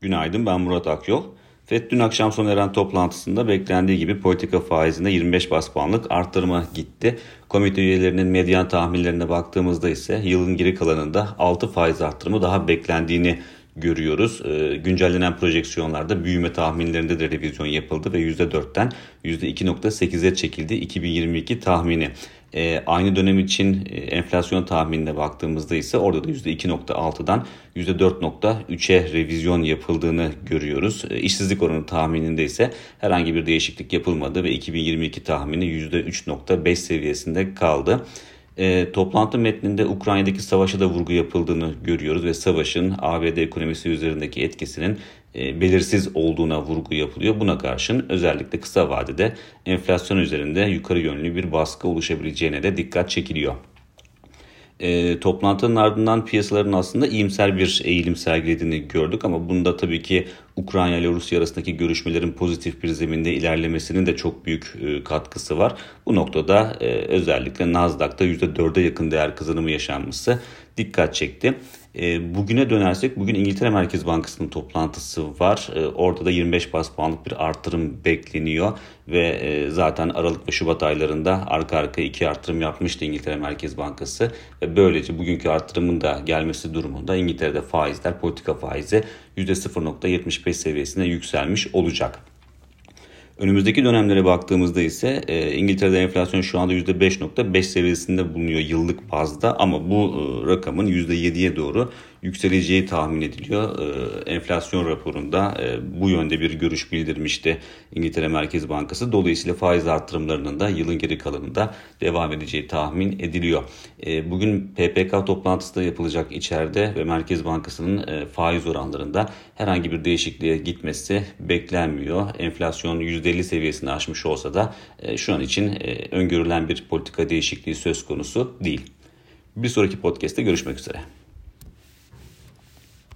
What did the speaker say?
Günaydın ben Murat Akyol. FED dün akşam sona eren toplantısında beklendiği gibi politika faizinde 25 bas puanlık arttırma gitti. Komite üyelerinin medyan tahminlerine baktığımızda ise yılın geri kalanında 6 faiz arttırımı daha beklendiğini görüyoruz. E, güncellenen projeksiyonlarda büyüme tahminlerinde de revizyon yapıldı ve %4'ten %2.8'e çekildi 2022 tahmini. E, aynı dönem için e, enflasyon tahminine baktığımızda ise orada da %2.6'dan %4.3'e revizyon yapıldığını görüyoruz. E, işsizlik oranı tahmininde ise herhangi bir değişiklik yapılmadı ve 2022 tahmini %3.5 seviyesinde kaldı. E, toplantı metninde Ukrayna'daki savaşa da vurgu yapıldığını görüyoruz ve savaşın ABD ekonomisi üzerindeki etkisinin e, belirsiz olduğuna vurgu yapılıyor. Buna karşın özellikle kısa vadede enflasyon üzerinde yukarı yönlü bir baskı oluşabileceğine de dikkat çekiliyor. E, toplantının ardından piyasaların aslında iyimser bir eğilim sergilediğini gördük ama bunda tabii ki Ukrayna ile Rusya arasındaki görüşmelerin pozitif bir zeminde ilerlemesinin de çok büyük e, katkısı var. Bu noktada e, özellikle Nasdaq'ta %4'e yakın değer kazanımı yaşanması dikkat çekti. E, bugüne dönersek bugün İngiltere Merkez Bankası'nın toplantısı var. Orada da 25 bas puanlık bir artırım bekleniyor ve zaten Aralık ve Şubat aylarında arka arkaya iki artırım yapmıştı İngiltere Merkez Bankası böylece bugünkü artırımın da gelmesi durumunda İngiltere'de faizler politika faizi %0.75 seviyesine yükselmiş olacak. Önümüzdeki dönemlere baktığımızda ise e, İngiltere'de enflasyon şu anda %5.5 seviyesinde bulunuyor yıllık bazda ama bu e, rakamın %7'ye doğru yükseleceği tahmin ediliyor. E, enflasyon raporunda e, bu yönde bir görüş bildirmişti İngiltere Merkez Bankası. Dolayısıyla faiz artırımlarının da yılın geri kalanında devam edeceği tahmin ediliyor. E, bugün PPK toplantısı da yapılacak içeride ve Merkez Bankası'nın e, faiz oranlarında herhangi bir değişikliğe gitmesi beklenmiyor. Enflasyon %50 seviyesini aşmış olsa da şu an için öngörülen bir politika değişikliği söz konusu değil. Bir sonraki podcast'te görüşmek üzere.